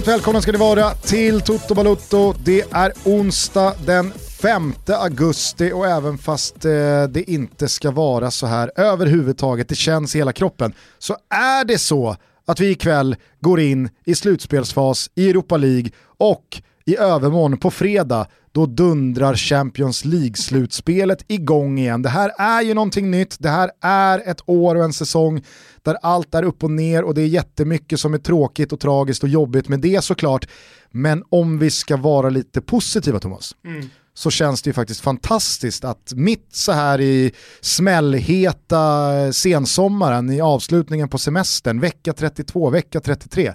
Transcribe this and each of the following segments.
Varmt välkomna ska ni vara till Toto Balutto. Det är onsdag den 5 augusti och även fast eh, det inte ska vara så här överhuvudtaget, det känns i hela kroppen, så är det så att vi ikväll går in i slutspelsfas i Europa League och i övermorgon på fredag då dundrar Champions League-slutspelet igång igen. Det här är ju någonting nytt, det här är ett år och en säsong där allt är upp och ner och det är jättemycket som är tråkigt och tragiskt och jobbigt med det såklart. Men om vi ska vara lite positiva Thomas, mm. så känns det ju faktiskt fantastiskt att mitt så här i smällheta sensommaren, i avslutningen på semestern, vecka 32, vecka 33,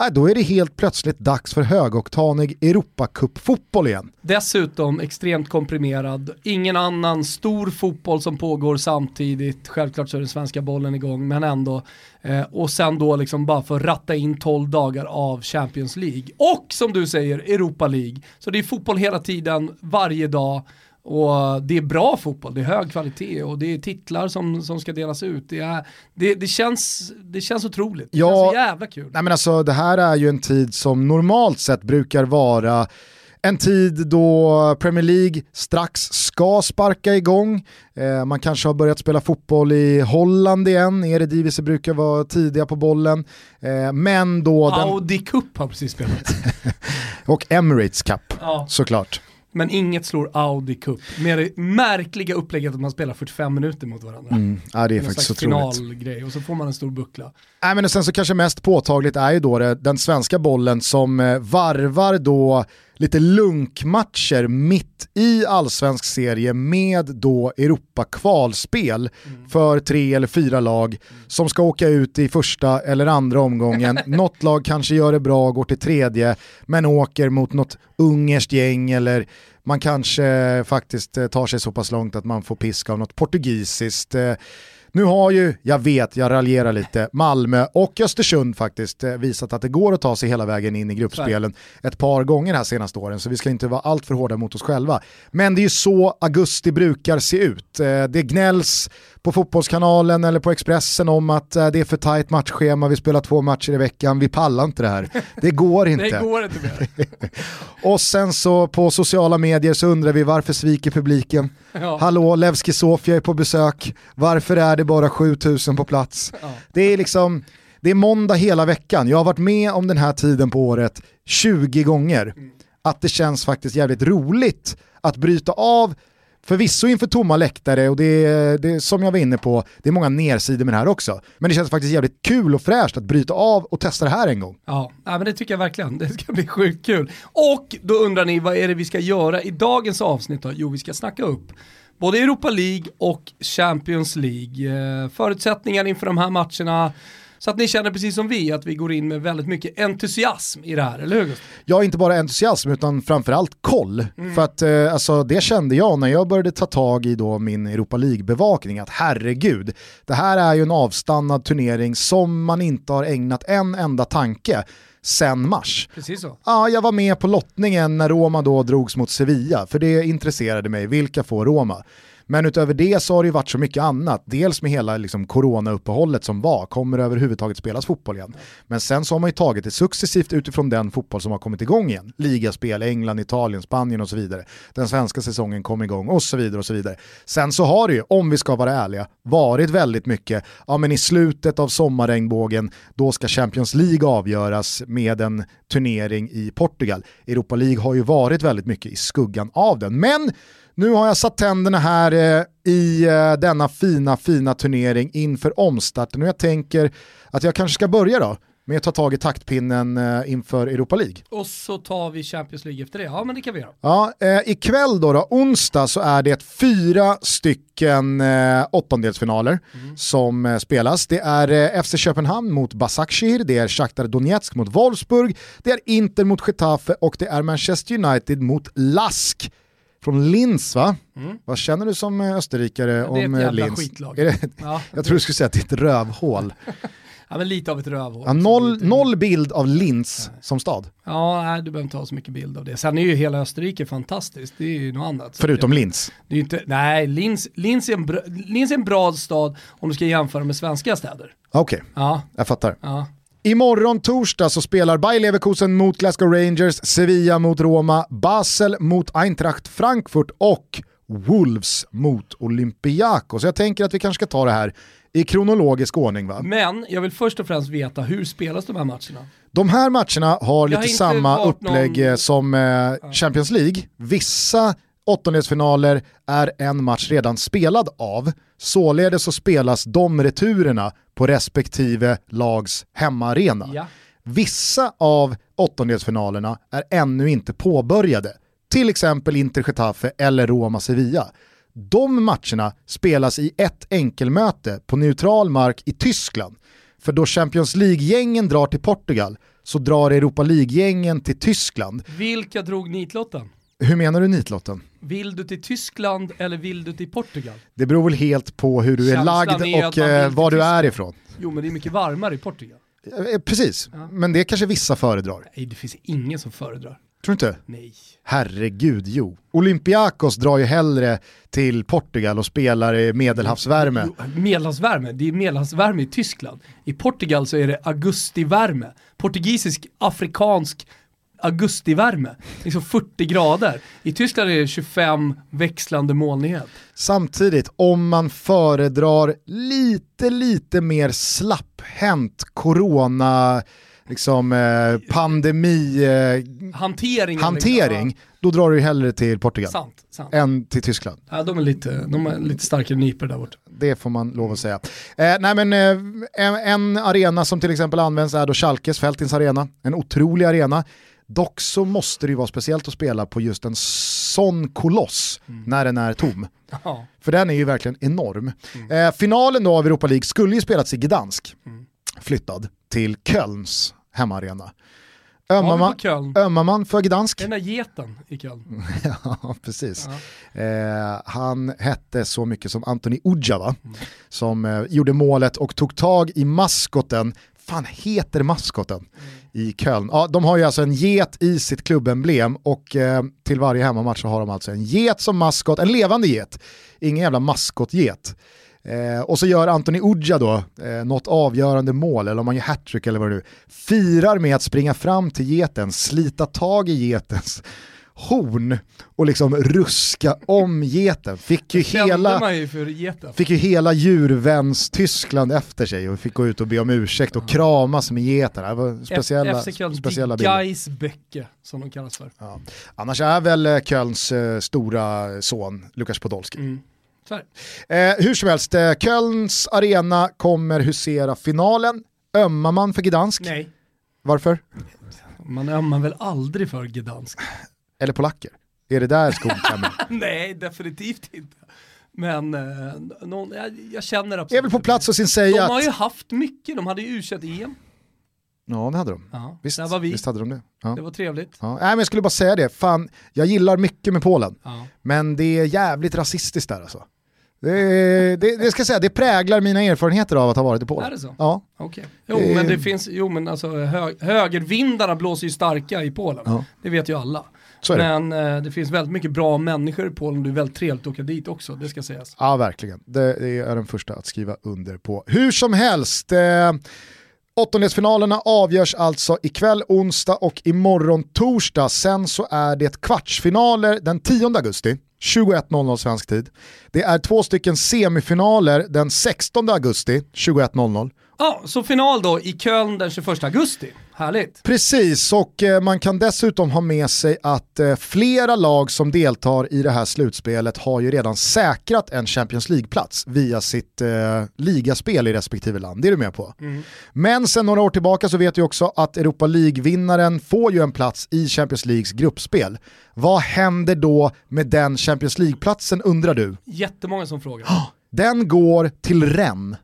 äh, då är det helt plötsligt dags för högoktanig Europacup-fotboll igen. Dessutom extremt komprimerad, ingen annan stor fotboll som pågår samtidigt, självklart så är den svenska bollen igång, men ändå. Eh, och sen då liksom bara för att ratta in 12 dagar av Champions League. Och som du säger, Europa League. Så det är fotboll hela tiden, varje dag. Och det är bra fotboll, det är hög kvalitet och det är titlar som, som ska delas ut. Det, är, det, det, känns, det känns otroligt, det ja, känns så jävla kul. Nej men alltså det här är ju en tid som normalt sett brukar vara en tid då Premier League strax ska sparka igång. Eh, man kanske har börjat spela fotboll i Holland igen, Eredivisie brukar vara tidiga på bollen. Eh, men då... Audi den... Cup har precis spelat. och Emirates Cup, ja. såklart. Men inget slår Audi Cup. Med det märkliga upplägget att man spelar 45 minuter mot varandra. Mm. Ja, det är faktiskt otroligt. finalgrej och så får man en stor buckla. Nej, men sen så kanske mest påtagligt är ju då det, den svenska bollen som eh, varvar då lite lunkmatcher mitt i allsvensk serie med då Europa-kvalspel mm. för tre eller fyra lag som ska åka ut i första eller andra omgången. något lag kanske gör det bra och går till tredje men åker mot något ungerskt gäng eller man kanske faktiskt eh, tar sig så pass långt att man får piska av något portugisiskt. Nu har ju, jag vet, jag raljerar lite, Malmö och Östersund faktiskt eh, visat att det går att ta sig hela vägen in i gruppspelen ett par gånger här senaste åren, så vi ska inte vara allt för hårda mot oss själva. Men det är ju så augusti brukar se ut. Eh, det gnälls på Fotbollskanalen eller på Expressen om att eh, det är för tajt matchschema, vi spelar två matcher i veckan, vi pallar inte det här. Det går inte. det går inte mer. och sen så på sociala medier så undrar vi varför sviker publiken? Ja. Hallå, Levski Sofia är på besök, varför är det bara 7000 på plats? Ja. Det är liksom, det är måndag hela veckan, jag har varit med om den här tiden på året 20 gånger. Mm. Att det känns faktiskt jävligt roligt att bryta av Förvisso inför tomma läktare och det är, det är, som jag var inne på, det är många nersidor med det här också. Men det känns faktiskt jävligt kul och fräscht att bryta av och testa det här en gång. Ja, men det tycker jag verkligen. Det ska bli sjukt kul. Och då undrar ni, vad är det vi ska göra i dagens avsnitt då? Jo, vi ska snacka upp både Europa League och Champions League. Eh, förutsättningar inför de här matcherna, så att ni känner precis som vi att vi går in med väldigt mycket entusiasm i det här, eller hur? Ja, inte bara entusiasm utan framförallt koll. Mm. För att eh, alltså, det kände jag när jag började ta tag i då min Europa League-bevakning, att herregud, det här är ju en avstannad turnering som man inte har ägnat en enda tanke sen mars. Precis så. Ja, jag var med på lottningen när Roma då drogs mot Sevilla, för det intresserade mig, vilka får Roma? Men utöver det så har det ju varit så mycket annat. Dels med hela liksom, corona-uppehållet som var, kommer det överhuvudtaget spelas fotboll igen. Men sen så har man ju tagit det successivt utifrån den fotboll som har kommit igång igen. Ligaspel, England, Italien, Spanien och så vidare. Den svenska säsongen kom igång och så vidare och så vidare. Sen så har det ju, om vi ska vara ärliga, varit väldigt mycket, ja men i slutet av sommarregnbågen, då ska Champions League avgöras med en turnering i Portugal. Europa League har ju varit väldigt mycket i skuggan av den. Men nu har jag satt tänderna här eh, i eh, denna fina, fina turnering inför omstarten och jag tänker att jag kanske ska börja då med att ta tag i taktpinnen eh, inför Europa League. Och så tar vi Champions League efter det, ja men det kan vi göra. Ja, eh, ikväll då, då, onsdag så är det fyra stycken eh, åttondelsfinaler mm. som eh, spelas. Det är FC Köpenhamn mot Basakshir, det är Shakhtar Donetsk mot Wolfsburg, det är Inter mot Getafe och det är Manchester United mot Lask från Linz va? Mm. Vad känner du som eh, österrikare om Linz? Det är ett jävla Linz? skitlag. Det, ja. Jag tror du skulle säga att det är ett rövhål. ja men lite av ett rövhål. Ja, noll, noll bild av Linz nej. som stad. Ja, nej, du behöver inte ha så mycket bild av det. Sen är ju hela Österrike fantastiskt, det är ju något annat. Förutom Linz? Det är inte, nej, Linz, Linz, är en bra, Linz är en bra stad om du ska jämföra med svenska städer. Okej, okay. ja. jag fattar. Ja. Imorgon torsdag så spelar Bayer Leverkusen mot Glasgow Rangers, Sevilla mot Roma, Basel mot Eintracht Frankfurt och Wolves mot Olympiakos. Jag tänker att vi kanske ska ta det här i kronologisk ordning va? Men jag vill först och främst veta hur spelas de här matcherna? De här matcherna har lite inte samma upplägg någon- som eh, Champions League. Vissa åttondelsfinaler är en match redan spelad av, således så spelas de returerna på respektive lags hemmaarena. Ja. Vissa av åttondelsfinalerna är ännu inte påbörjade, till exempel Inter Getafe eller Roma Sevilla. De matcherna spelas i ett enkelmöte på neutral mark i Tyskland. För då Champions League-gängen drar till Portugal så drar Europa League-gängen till Tyskland. Vilka drog nitlotten? Hur menar du nitlotten? Vill du till Tyskland eller vill du till Portugal? Det beror väl helt på hur du är Känslan lagd är och eh, var du är ifrån. Jo men det är mycket varmare i Portugal. Eh, Precis, men det kanske vissa föredrar. Nej det finns ingen som föredrar. Tror du inte? Nej. Herregud, jo. Olympiakos drar ju hellre till Portugal och spelar i medelhavsvärme. Jo, Medelhavsvärme, det är medelhavsvärme i Tyskland. I Portugal så är det augustivärme. Portugisisk, afrikansk augustivärme. Liksom 40 grader. I Tyskland är det 25 växlande molnighet. Samtidigt, om man föredrar lite, lite mer slapphänt corona, liksom eh, pandemi, eh, Hanteringen. hantering, då drar du hellre till Portugal sant, sant. än till Tyskland. Ja, de är lite, de är lite starkare nypor där borta. Det får man lov att säga. Eh, nej men, eh, en, en arena som till exempel används är då Schalkes, Fältins arena. En otrolig arena. Dock så måste det ju vara speciellt att spela på just en sån koloss när den är tom. Ja. För den är ju verkligen enorm. Eh, finalen då av Europa League skulle ju spelats i Gdansk, flyttad till Kölns hemmaarena. Ömmar man, ömmar man för Gdansk? Den där geten i Köln. ja, precis. Eh, han hette så mycket som Antoni Ujava, som eh, gjorde målet och tog tag i maskoten fan heter maskoten i Köln? Ja, de har ju alltså en get i sitt klubbemblem och eh, till varje hemmamatch så har de alltså en get som maskot, en levande get, ingen jävla maskotget. Eh, och så gör Anthony Udja då eh, något avgörande mål, eller om han gör hattrick eller vad det nu Firar med att springa fram till geten, slita tag i getens horn och liksom ruska om geten. Fick ju hela, ju geten. fick ju hela djurväns Tyskland efter sig och fick gå ut och be om ursäkt och kramas med geten. Det var speciella, speciella bilder. Geisbecke som de kallas för. Ja. Annars är väl eh, Kölns eh, stora son Lukas Podolski. Mm. Eh, hur som helst, eh, Kölns arena kommer husera finalen. Ömmar man för Gdansk? Nej, Varför? man ömmar väl aldrig för Gdansk? Eller polacker? Är det där skon klämmer? Nej, definitivt inte. Men eh, någon, jag, jag känner absolut Är väl på plats och sin säga De har ju haft mycket, de hade ju u EM. Ja, det hade de. Ja, Visst, var vi. visst hade de det. Ja. Det var trevligt. Ja. Nej, men jag skulle bara säga det, fan, jag gillar mycket med Polen, Ja. men det är jävligt rasistiskt där alltså. Det, det, det ska jag säga, det präglar mina erfarenheter av att ha varit i Polen. Är det så? Ja, Okej. Jo Det- men det finns, jo men alltså hö, högervindarna blåser ju starka i Polen. Ja. Det vet ju alla. Är det. Men eh, det finns väldigt mycket bra människor i Polen, det är väldigt trevligt att åka dit också, det ska sägas. Ja, verkligen. Det, det är den första att skriva under på. Hur som helst, eh, åttondelsfinalerna avgörs alltså ikväll onsdag och imorgon torsdag. Sen så är det kvartsfinaler den 10 augusti. 21.00 svensk tid. Det är två stycken semifinaler den 16 augusti 21.00. Ja, så final då i Köln den 21 augusti. Härligt. Precis, och eh, man kan dessutom ha med sig att eh, flera lag som deltar i det här slutspelet har ju redan säkrat en Champions League-plats via sitt eh, ligaspel i respektive land. Det är du med på. Men sen några år tillbaka så vet vi också att Europa League-vinnaren får ju en plats i Champions Leagues gruppspel. Vad händer då med den Champions League-platsen undrar du? Jättemånga som frågar. Den går till Rennes.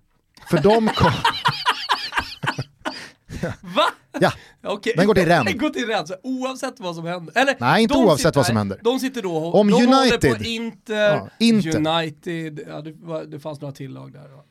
För de kom... Va? ja, Okej. Den går till Rennes. Den går till Rennes, oavsett vad som händer. Eller, Nej, inte oavsett vad som händer. De sitter då och Om de United. håller på Inter, Ja, Inter. United, ja, det, det fanns några tillag där. va?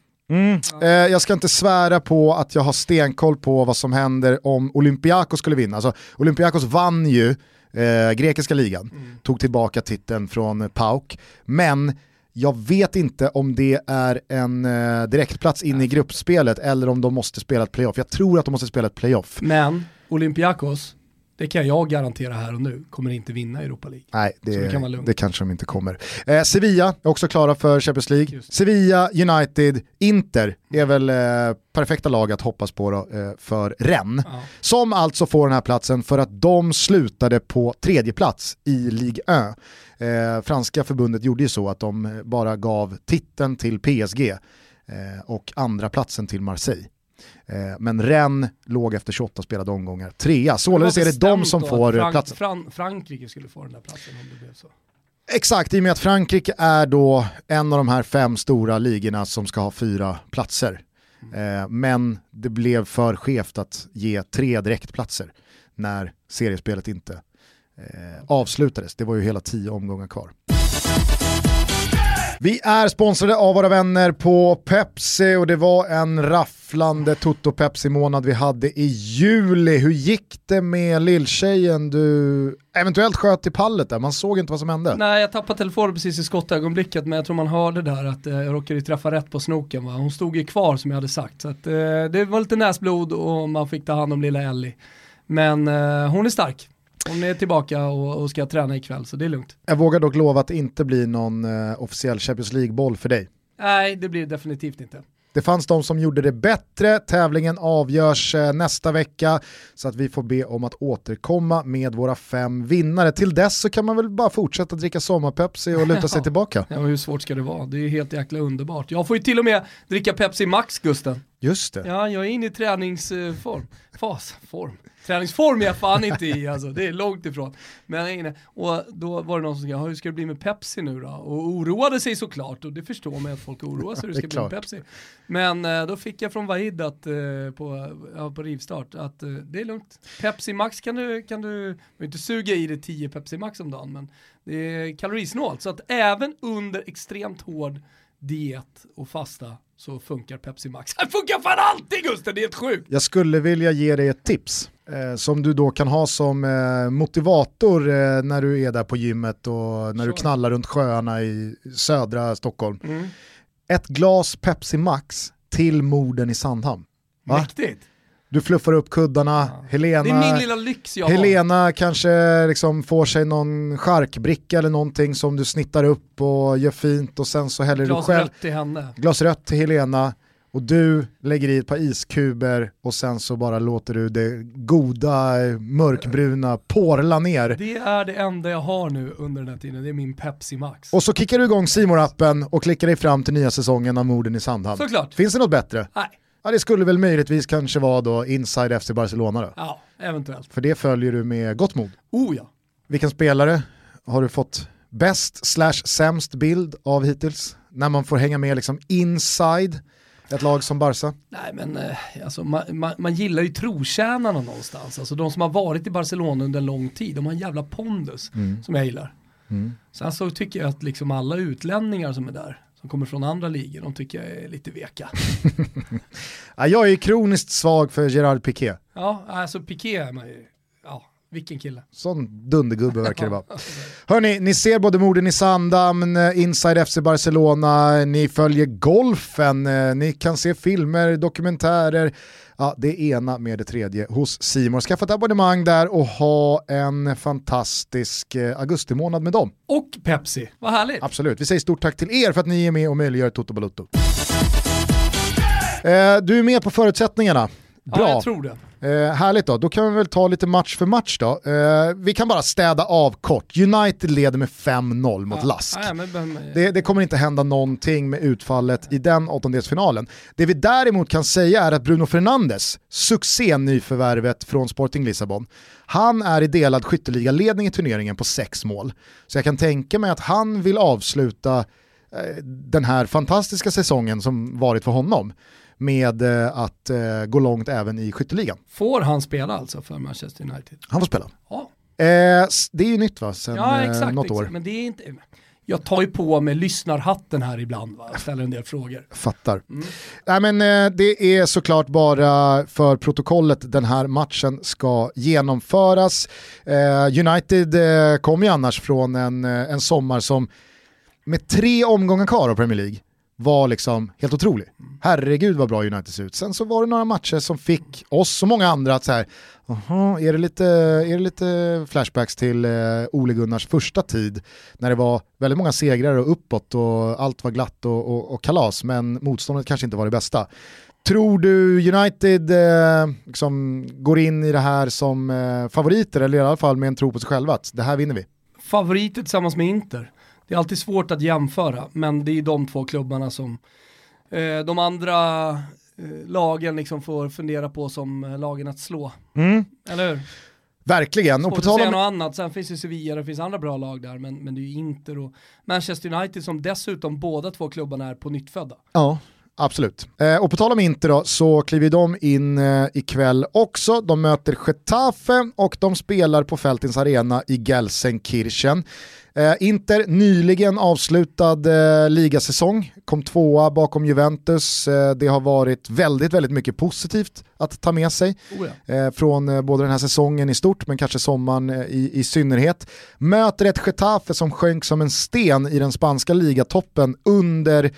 Eh, jag ska inte svära på att jag har stenkoll på vad som händer om Olympiakos skulle vinna. Alltså, Olympiakos vann ju eh, grekiska ligan, tog tillbaka titeln från eh, PAOK, men Jag vet inte om det är en eh, direktplats in i gruppspelet eller om de måste spela ett playoff. Jag tror att de måste spela ett playoff. Men Olympiakos, det kan jag garantera här och nu, kommer inte vinna Europa League. Nej, det, det, kan det kanske de inte kommer. Eh, Sevilla är också klara för Champions League. Sevilla, United, Inter är väl eh, perfekta lag att hoppas på då, eh, för Rennes. Ja. Som alltså får den här platsen för att de slutade på tredje plats i Ligue 1. Eh, franska förbundet gjorde ju så att de bara gav titeln till PSG eh, och andra platsen till Marseille. Eh, men Rennes låg efter 28 spelade omgångar trea, således är det de som får Frank platsen. Fran Frankrike skulle få den där platsen om det blev så. Exakt, i och med att Frankrike är då en av de här fem stora ligorna som ska ha fyra platser. Mm. Eh, men det blev för skevt att ge tre direktplatser när seriespelet inte eh, avslutades. Det var ju hela tio omgångar kvar. Vi är sponsrade av våra vänner på Pepsi och det var en rafflande Toto Pepsi-månad vi hade i juli. Hur gick det med lilltjejen du eventuellt sköt i pallet där? Man såg inte vad som hände. Nej, jag tappade telefonen precis i skottögonblicket men jag tror man hörde där att eh, jag råkade träffa rätt på snoken. Va? Hon stod ju kvar som jag hade sagt. Så att, eh, det var lite näsblod och man fick ta hand om lilla Ellie. Men eh, hon är stark. Hon är tillbaka och, och ska träna ikväll så det är lugnt. Jag vågar dock lova att det inte blir någon uh, officiell Champions League-boll för dig. Nej, det blir det definitivt inte. Det fanns de som gjorde det bättre, tävlingen avgörs eh, nästa vecka så att vi får be om att återkomma med våra fem vinnare. Till dess så kan man väl bara fortsätta dricka sommarpepsi och luta sig tillbaka. Ja, hur svårt ska det vara? Det är helt jäkla underbart. Jag får ju till och med dricka Pepsi Max Gusten. Just det. Ja, jag är inne i träningsform. Fas, form. Träningsform är jag fan inte i alltså, det är långt ifrån. Men och då var det någon som sa, hur ska det bli med Pepsi nu då? Och oroade sig såklart, och det förstår man att folk oroar sig hur det ska bli med Pepsi. Men eh, då fick jag från Vahid att, eh, på, på rivstart att eh, det är lugnt. Pepsi Max kan du, kan du, du inte suga i dig 10 Pepsi Max om dagen, men det är kalorisnålt. Så att även under extremt hård diet och fasta så funkar Pepsi Max. Det funkar fan alltid Gusten, det är helt sjukt! Jag skulle vilja ge dig ett tips eh, som du då kan ha som eh, motivator eh, när du är där på gymmet och när sure. du knallar runt sjöarna i södra Stockholm. Mm. Ett glas Pepsi Max till morden i Sandhamn. Va? Mäktigt! Du fluffar upp kuddarna, ja. Helena, Helena kanske liksom får sig någon charkbricka eller någonting som du snittar upp och gör fint och sen så häller glas du själv. Glas rött till henne. Glas rött till Helena och du lägger i ett par iskuber och sen så bara låter du det goda mörkbruna porla ner. Det är det enda jag har nu under den här tiden, det är min Pepsi Max. Och så kickar du igång simor appen och klickar dig fram till nya säsongen av Morden i Sandhamn. Såklart. Finns det något bättre? Nej. Ja det skulle väl möjligtvis kanske vara då Inside FC Barcelona då? Ja, eventuellt. För det följer du med gott mod. Oh ja. Vilken spelare har du fått bäst slash sämst bild av hittills? När man får hänga med liksom inside ett lag som Barca? Nej men eh, alltså, man, man, man, gillar ju trotjänarna någonstans. Alltså de som har varit i Barcelona under en lång tid, de har en jävla pondus mm. som jag gillar. Mm. Sen så tycker jag att liksom alla utlänningar som är där, som kommer från andra ligor, de tycker jag är lite veka. ja, jag är kroniskt svag för Gerard Piqué. Ja, alltså Piqué är man ju, vilken kille. Sån dundergubbe verkar det vara. Hörni, ni ser både morden i Sandhamn, eh, Inside FC Barcelona, ni följer golfen, eh, ni kan se filmer, dokumentärer, ja, det ena med det tredje hos Simon. Skaffa ett abonnemang där och ha en fantastisk eh, augustimånad med dem. Och Pepsi, vad härligt. Absolut, vi säger stort tack till er för att ni är med och möjliggör Toto Balutto. Eh, du är med på förutsättningarna. Bra. Ja, jag tror det. Eh, härligt då, då kan vi väl ta lite match för match då. Eh, vi kan bara städa av kort. United leder med 5-0 mot ja, Lask. Ja, men, det, det, kommer inte hända någonting med utfallet i den åttondelsfinalen. Det vi däremot kan säga är att Bruno Fernandes, succé-nyförvärvet från Sporting Lissabon, han är i delad skytteligaledning i turneringen på sex mål. Så jag kan tänka mig att han vill avsluta eh, den här fantastiska säsongen som varit för honom med eh, att eh, gå långt även i skytteligan. Får han spela alltså för Manchester United? Han får spela. Ja. Eh, det är ju nytt va, sen ja, exakt, något år. Men det är inte, jag tar ju på mig lyssnarhatten här ibland va? ställer en del frågor. Fattar. Mm. Nej, men, eh, det är såklart bara för protokollet den här matchen ska genomföras. Eh, United eh, kom ju annars från en, en sommar som med tre omgångar kvar av Premier League var liksom helt otrolig. Herregud vad bra United ser ut. Sen så var det några matcher som fick oss och många andra att så här, aha, är, det lite, är det lite flashbacks till eh, Ole Gunnars första tid när det var väldigt många segrar och uppåt och allt var glatt och, och, och kalas men motståndet kanske inte var det bästa. Tror du United eh, liksom går in i det här som eh, favoriter eller i alla fall med en tro på sig själva att det här vinner vi? Favoriter tillsammans med Inter. Det är alltid svårt att jämföra, men det är de två klubbarna som eh, de andra eh, lagen liksom får fundera på som eh, lagen att slå. Mm. Eller hur? Verkligen. Svårt och på säga om... något annat, sen finns det Sevilla, det finns andra bra lag där, men, men det är ju Inter och Manchester United som dessutom båda två klubbarna är på nyttfödda. Ja, Absolut. Eh, och på tal om Inter då, så kliver de in eh, ikväll också. De möter Getafe och de spelar på Fältins Arena i Gelsenkirchen. Eh, Inter nyligen avslutad eh, ligasäsong, kom tvåa bakom Juventus. Eh, det har varit väldigt, väldigt mycket positivt att ta med sig oh ja. Eh, från eh, både den här säsongen i stort men kanske sommaren eh, i, i synnerhet. Möter ett Getafe som sjönk som en sten i den spanska ligatoppen under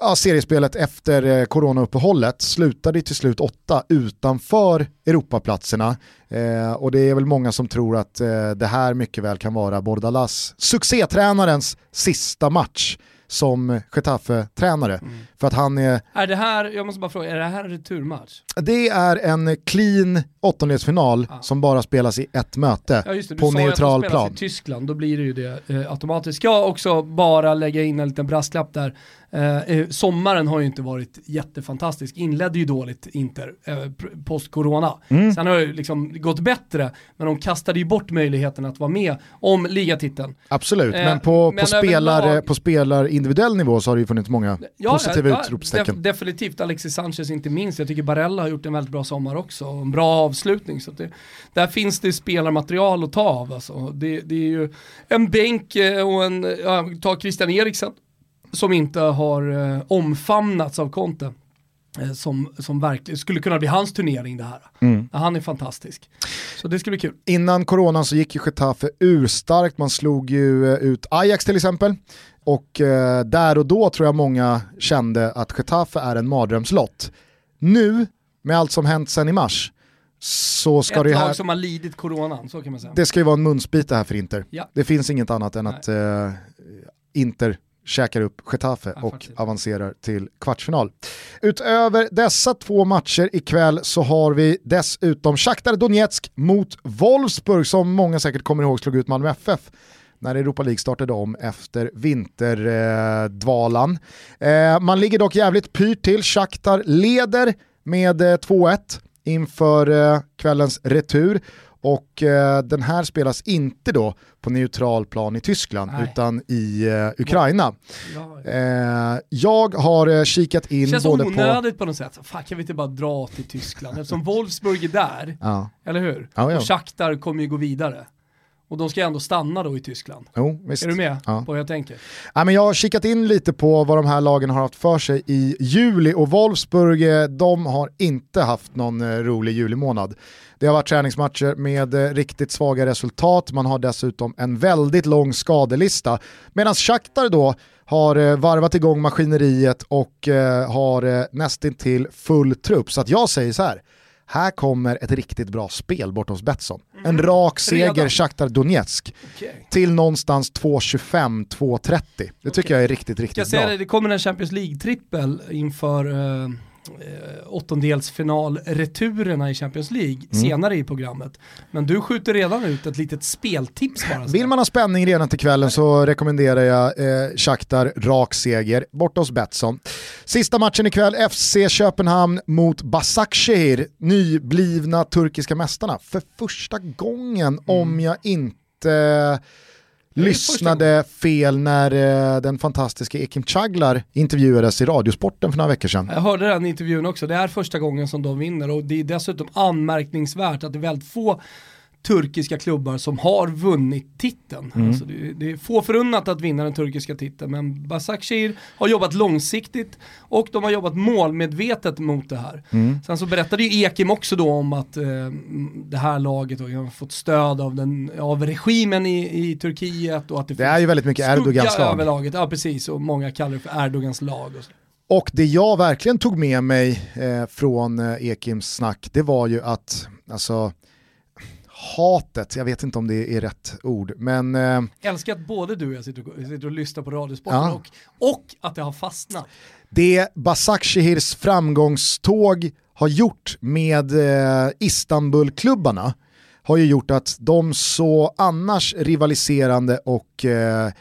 ja, seriespelet efter eh, coronauppehållet slutade till slut åtta utanför Europaplatserna. Eh, och det är väl många som tror att eh, det här mycket väl kan vara Bordalas, succétränarens sista match som Getafe-tränare. Mm. För att han är... Är det här, jag måste bara fråga, är det här en returmatch? Det är en clean åttondelsfinal ah. som bara spelas i ett möte ja, det, på neutral plan. i Tyskland, då blir det ju det eh, automatiskt. Ska också bara lägga in en liten brasklapp där. Eh, eh, sommaren har ju inte varit jättefantastisk, inledde ju dåligt Inter eh, post-corona. Mm. Sen har det liksom gått bättre, men de kastade ju bort möjligheten att vara med om ligatiteln. Absolut, eh, men, på, men på, spelar, överlag... på spelar individuell nivå så har det ju funnits många ja, positiva ja, utropstecken. Def definitivt, Alexis Sanchez inte minst. Jag tycker Barella har gjort en väldigt bra sommar också, en bra avslutning. Så det, där finns det spelarmaterial att ta av. Alltså. Det, det är ju en bänk eh, och en, ja, ta Christian Eriksen som inte har eh, omfamnats av Conte. Eh, som, som verkligen skulle kunna bli hans turnering det här. Mm. Han är fantastisk. Så det ska bli kul. Innan coronan så gick ju Getafe urstarkt, man slog ju eh, ut Ajax till exempel. Och eh, där och då tror jag många kände att Getafe är en mardrömslott. Nu, med allt som hänt sen i mars, så ska Ett det här... lag som har lidit coronan, så kan man säga. Det ska ju vara en munsbit här för Inter. Ja. Det finns inget annat än Nej. att eh, Inter käkar upp Getafe ja, och avancerar till kvartsfinal. Utöver dessa två matcher ikväll så har vi dessutom Shakhtar Donetsk mot Wolfsburg som många säkert kommer ihåg slog ut Malmö FF när Europa League startade om efter vinterdvalan. Eh, man ligger dock jävligt pyrt till, Shakhtar leder med 2-1 eh, inför eh, kvällens retur och eh, den här spelas inte då på neutral plan i Tyskland Nej. utan i eh, Ukraina. Ja. Eh, jag har kikat in Känns både på... Känns onödigt på något sätt. Fan kan vi inte bara dra till Tyskland? Eftersom Wolfsburg är där, ja. eller hur? Och Shakhtar kommer ju gå vidare. Och de ska ändå stanna då i Tyskland. Jo, visst. Är du med ja. på vad jag tänker? Ja, men jag har kikat in lite på vad de här lagen har haft för sig i juli och Wolfsburg, eh, de har inte haft någon eh, rolig julimånad. Det har varit träningsmatcher med eh, riktigt svaga resultat, man har dessutom en väldigt lång skadelista. Medan Shakhtar då har varvat igång maskineriet och har nästintill full trupp. Så att jag säger så här, här kommer ett riktigt bra spel bort hos Betsson. En rak seger Shakhtar Donetsk okay. till någonstans 2.25-2.30. Det tycker okay. jag är riktigt, riktigt jag bra. Det, det kommer en Champions League-trippel inför uh eh, åttondelsfinalreturerna i Champions League mm. senare i programmet. Men du skjuter redan ut ett litet speltips bara. Vill man ha spänning redan till kvällen så rekommenderar jag eh, Shakhtar rak seger borta hos Betsson. Sista matchen ikväll, FC Köpenhamn mot Basakşehir, nyblivna turkiska mästarna. För första gången, mm. om jag inte lyssnade fel när eh, den fantastiska Ekim Chaglar intervjuades i Radiosporten för några veckor sedan. Jag hörde den intervjun också, det är första gången som de vinner och det är dessutom anmärkningsvärt att det är väldigt få turkiska klubbar som har vunnit titeln. Mm. Alltså det, det, är få förunnat att vinna den turkiska titeln, men Basakshir har jobbat långsiktigt och de har jobbat målmedvetet mot det här. Mm. Sen så berättade ju Ekim också då om att eh, det här laget har fått stöd av, den, av regimen i, i Turkiet och att det, det är ju väldigt mycket Erdogans lag. över laget. Ja precis, och många kallar det för Erdogans lag. Och det jag verkligen tog med mig eh, från eh, Ekims snack, det var ju att, alltså, hatet, jag vet inte om det är rätt ord, men... Eh, älskar att både du och jag sitter och, sitter och lyssnar på Radiosporten ja. och, och att det har fastnat. Det Basakshihirs framgångståg har gjort med eh, Istanbulklubbarna har ju gjort att de så annars rivaliserande och eh,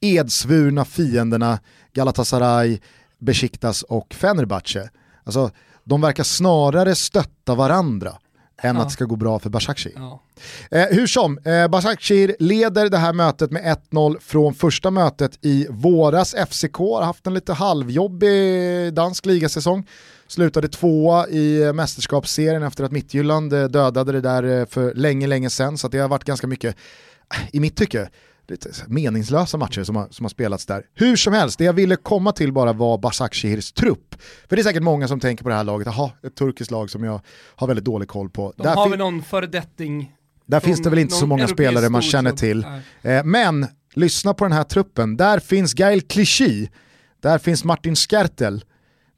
edsvurna fienderna Galatasaray, Besiktas och Fenerbahce, alltså de verkar snarare stötta varandra än ja. att det ska gå bra för Başakşehir. Ja. Eh, hur som, eh, Başakşehir leder det här mötet med 1-0 från första mötet i våras. FCK har haft en lite halvjobbig dansk ligasäsong. Slutade tvåa i mästerskapsserien efter att Mittjylland eh, dödade det där eh, för länge, länge sedan. Så det har varit ganska mycket, i mitt tycke, lite meningslösa matcher som har, som har spelats där. Hur som helst, det jag ville komma till bara var Basakshihirs trupp. För det är säkert många som tänker på det här laget, jaha, ett turkiskt lag som jag har väldigt dålig koll på. De där har vi någon föredetting? Där finns det väl inte så många spelare man känner till. Eh, men lyssna på den här truppen, där finns Gail Clichy, där finns Martin Skertel,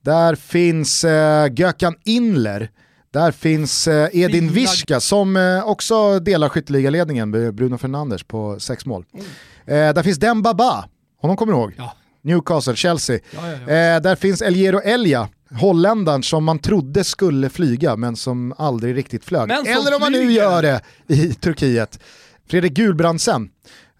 där finns eh, Gökan Inler, där finns eh, Edin Viska som eh, också delar skytteligaledningen med Bruno Fernandes på sex mål. Mm. Eh, där finns Den Baba, honom kommer du ihåg? Ja. Newcastle, Chelsea. Ja, ja, där finns Eljero Elja, holländaren som man trodde skulle flyga men som aldrig riktigt flög. Eller om man nu gör det i Turkiet. Fredrik Gulbrandsen,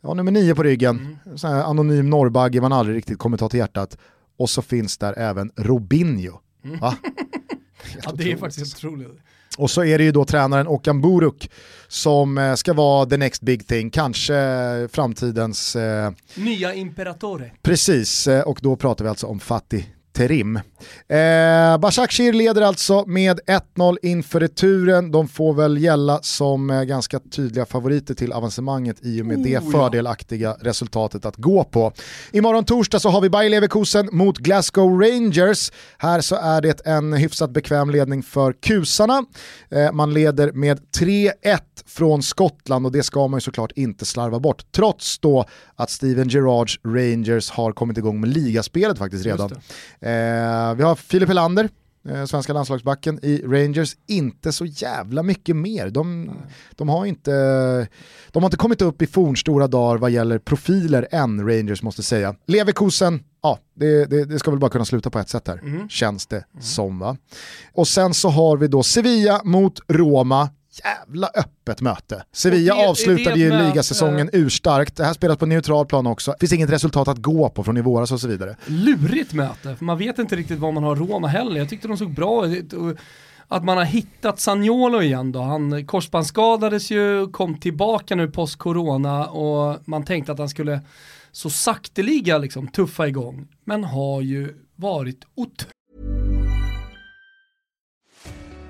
ja, nummer nio på ryggen, mm. anonym norrbagge man aldrig riktigt kommer ta till hjärtat. Och så finns där även Robinho. Mm. ja, det är faktiskt otroligt. Och så är det ju då tränaren Okan Buruk som eh, ska vara the next big thing, kanske framtidens... Eh, Nya imperatore. Precis, eh, och då pratar vi alltså om Fatih Terim. Eh, Başakşehir leder alltså med 1-0 inför returen. De får väl gälla som eh, ganska tydliga favoriter till avancemanget i och med oh, det fördelaktiga ja. resultatet att gå på. Imorgon torsdag så har vi Bayer Leverkusen mot Glasgow Rangers. Här så är det en hyfsat bekväm ledning för kusarna. Eh, man leder med 3-1 från Skottland och det ska man ju såklart inte slarva bort. Trots då att Steven Gerrards Rangers har kommit igång med ligaspelet faktiskt redan. Eh, vi har Filip Helander, eh, svenska landslagsbacken i Rangers, inte så jävla mycket mer. De, de, har inte, de har inte kommit upp i fornstora dagar vad gäller profiler än, Rangers måste säga. Leverkusen, ja, det, det, det, ska väl bara kunna sluta på ett sätt här, mm. känns det mm. som va. Och sen så har vi då Sevilla mot Roma, jävla öppet möte. Sevilla det, avslutade ju ligasäsongen urstarkt, det här spelas på neutral plan också, det finns inget resultat att gå på från i våras och så vidare. Lurigt möte, för man vet inte riktigt vad man har Roma heller. Jag tyckte de såg bra ut. Att man har hittat Sagnolo igen då, han korsbandsskadades ju, kom tillbaka nu post-corona och man tänkte att han skulle så sakteliga liksom tuffa igång, men har ju varit otroligt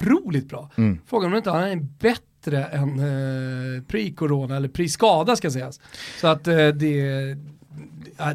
Otroligt bra. Mm. Frågan om inte han är bättre än eh, pre-corona, eller pre-skada ska sägas. Så att eh, det ja,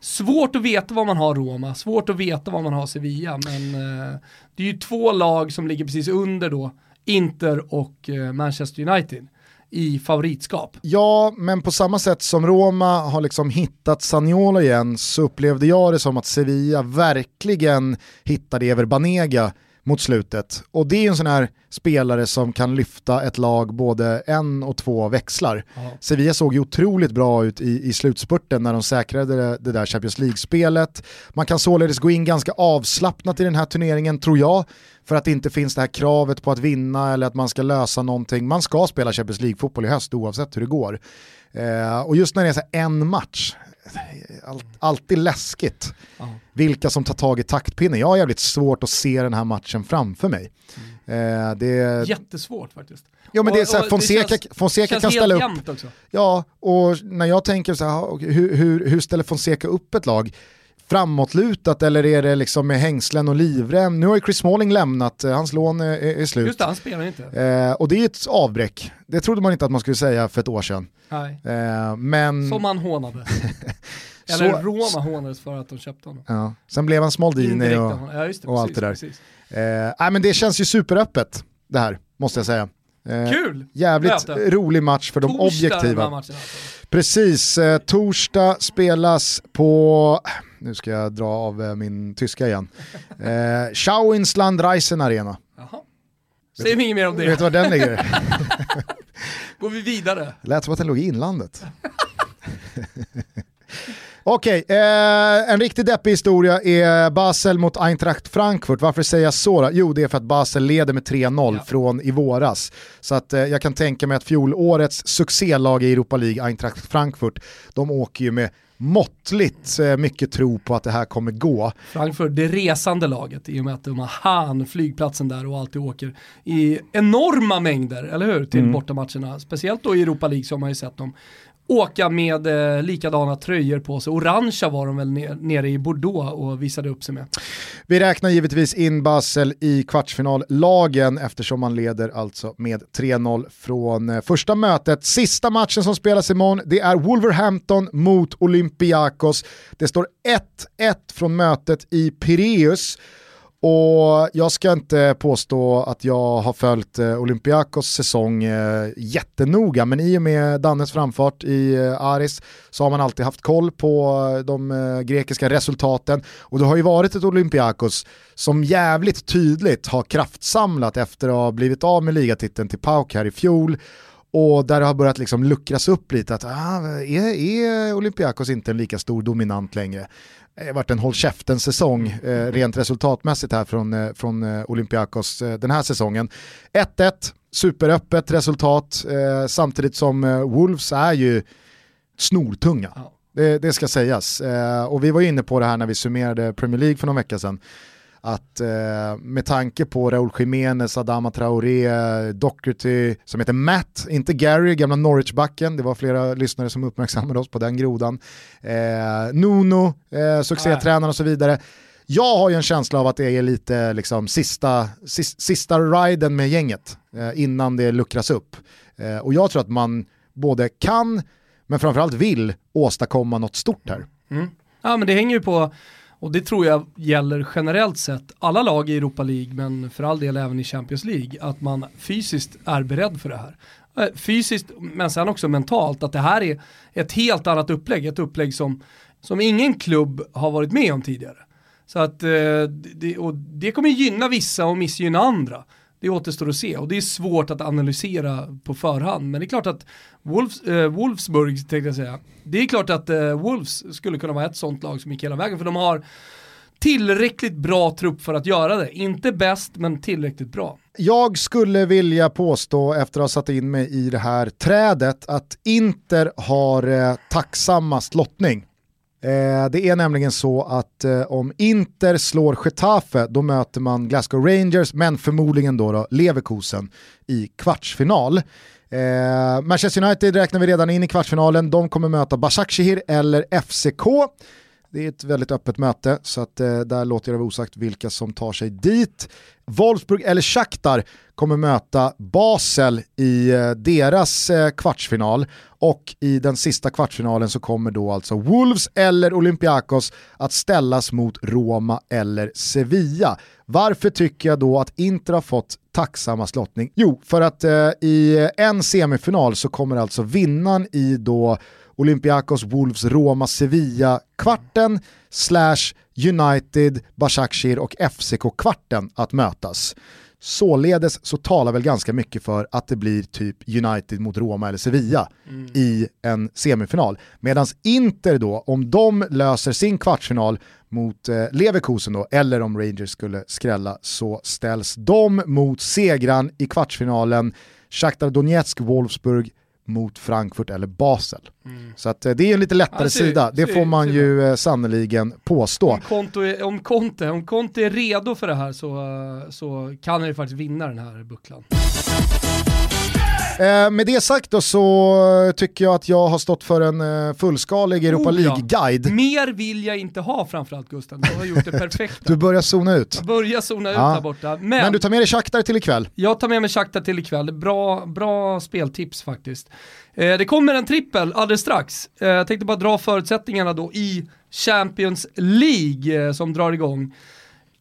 svårt att veta vad man har Roma, svårt att veta vad man har Sevilla, men eh, det är ju två lag som ligger precis under då, Inter och eh, Manchester United i favoritskap. Ja, men på samma sätt som Roma har liksom hittat Saniolo igen så upplevde jag det som att Sevilla verkligen hittade Ever Banega mot slutet. Och det är en sån här spelare som kan lyfta ett lag både en och två växlar. Aha. Sevilla såg ju otroligt bra ut i, i slutspurten när de säkrade det, det där Champions League-spelet. Man kan således gå in ganska avslappnat i den här turneringen tror jag, för att det inte finns det här kravet på att vinna eller att man ska lösa någonting. Man ska spela Champions League-fotboll i höst oavsett hur det går. Eh, och just när det är en match, all, alltid läskigt Aha. vilka som tar tag i taktpinnen. Jag har jävligt svårt att se den här matchen framför mig. Mm. Eh, det... Jättesvårt faktiskt. Ja men och, det är så här, Fonseca, känns, Fonseca kan ställa upp. Ja, och när jag tänker så här, hur, hur, hur ställer Fonseca upp ett lag? Framåtlutat eller är det liksom med hängslen och livrem? Nu har ju Chris Smalling lämnat, eh, hans lån är, är slut. Just det, han spelar inte. Eh, och det är ett avbräck. Det trodde man inte att man skulle säga för ett år sedan. Nej. Eh, men... Som man hånade. Eller så... Roma hånades för att de köpte honom. Ja. Sen blev han Smaldini och, ja, det, och allt det där. Eh, nej, men det känns ju superöppet det här, måste jag säga. Eh, Kul! Jävligt Möte. rolig match för de Torsdag objektiva. Matchen, alltså. Precis, eh, torsdag spelas på, nu ska jag dra av eh, min tyska igen, eh, Schauinsland Reisen Arena. Jaha. Säg inget mer om det. Vet du var den ligger? Går vi vidare? Lät som att den låg i inlandet. Okej, okay, eh, en riktigt deppig historia är Basel mot Eintracht Frankfurt. Varför säger jag så då? Jo, det är för att Basel leder med 3-0 ja. från i våras. Så att eh, jag kan tänka mig att fjolårets succélag i Europa League, Eintracht Frankfurt, de åker ju med måttligt mycket tro på att det här kommer gå. Frankfurt, det resande laget i och med att de har Han, flygplatsen där och alltid åker i enorma mängder, eller hur, till mm. bortamatcherna. Speciellt då i Europa League så har man ju sett dem åka med eh, likadana tröjor på sig. Orangea var de väl nere i Bordeaux och visade upp sig med. Vi räknar givetvis in Basel i kvartsfinallagen eftersom man leder alltså med 3-0 från eh, första mötet. Sista matchen som spelas imorgon, det är Wolverhampton mot Olympiakos. Det står 1-1 från mötet i Pireus. Och jag ska inte påstå att jag har följt eh, Olympiakos säsong eh, jättenoga, men i och med Dannes framfart i eh, Aris så har man alltid haft koll på de grekiska resultaten. Och det har ju varit ett Olympiakos som jävligt tydligt har kraftsamlat efter att ha blivit av med ligatiteln till Pauk här i fjol och där det har börjat liksom luckras upp lite att ah, är, är Olympiakos inte en lika stor dominant längre? Det har varit en håll käften-säsong eh, rent resultatmässigt här från, eh, från eh, Olympiakos eh, den här säsongen. 1-1, superöppet resultat eh, samtidigt som eh, Wolves är ju snortunga. Det, det, ska sägas. och vi var inne på det här när vi summerade Premier League för någon vecka sedan att eh, med tanke på Raúl Jiménez, Adama Traoré, Doherty, som heter Matt, inte Gary, gamla Norwich-backen, det var flera lyssnare som uppmärksammade oss på den grodan. Eh, Nuno, eh, succétränaren och så vidare. Jag har ju en känsla av att det är lite liksom, sista, sista, sista riden med gänget eh, innan det luckras upp. Eh, och jag tror att man både kan, men framförallt vill åstadkomma något stort här. Mm. Ja men det hänger ju på och det tror jag gäller generellt sett alla lag i Europa League, men för all del även i Champions League, att man fysiskt är beredd för det här. Eh, fysiskt, men sen också mentalt, att det här är ett helt annat upplägg, ett upplägg som, som ingen klubb har varit med om tidigare. Så att eh, och det kommer gynna vissa och missgynna andra. Det återstår att se och det är svårt att analysera på förhand. Men det är klart att Wolfs, äh, Wolfsburg, tänkte jag säga, det är klart att äh, Wolves skulle kunna vara ett sånt lag som gick hela vägen. För de har tillräckligt bra trupp för att göra det. Inte bäst, men tillräckligt bra. Jag skulle vilja påstå, efter att ha satt in mig i det här trädet, att Inter har eh, tacksammast lottning. Eh, det är nämligen så att eh, om Inter slår Getafe då möter man Glasgow Rangers men förmodligen då, då Leverkusen i kvartsfinal. Eh, Manchester United räknar vi redan in i kvartsfinalen, de kommer möta Başakşehir eller FCK. Det är ett väldigt öppet möte så att eh, där låter jag det vara osagt vilka som tar sig dit. Wolfsburg eller Shakhtar kommer möta Basel i eh, deras eh, kvartsfinal och i den sista kvartsfinalen så kommer då alltså Wolves eller Olympiakos att ställas mot Roma eller Sevilla. Varför tycker jag då att Inter har fått tacksamma slottning? Jo, för att eh, i en semifinal så kommer alltså vinnaren i då Olympiakos, Wolves, Roma, Sevilla kvarten slash United, Başakşehir och FCK-kvarten att mötas. Således så talar väl ganska mycket för att det blir typ United mot Roma eller Sevilla mm. i en semifinal. Medan Inter då, om de löser sin kvartsfinal mot eh, Leverkusen då, eller om Rangers skulle skrälla, så ställs de mot segran i kvartsfinalen Shakhtar Donetsk, Wolfsburg, mot Frankfurt eller Basel. Mm. Så att, eh, det är en lite lättare ja, sida, det får man ju eh, sannoliken påstå. Om Conte, om, Conte, om Conte är redo för det här så, så kan han ju faktiskt vinna den här bucklan. Eh, med det sagt då så tycker jag att jag har stått för en eh, fullskalig Europa oh, League-guide. Ja. Mer vill jag inte ha framförallt Gusten, du har gjort det perfekta. du börjar zona ut. Jag börjar zona ut ja. här borta. Men, Men, du tar med dig Shakhtar till ikväll? Jag tar med mig Shakhtar till ikväll, bra, bra speltips faktiskt. Eh, det kommer en trippel alldeles strax. Eh, jag tänkte bara dra förutsättningarna då i Champions League eh, som drar igång.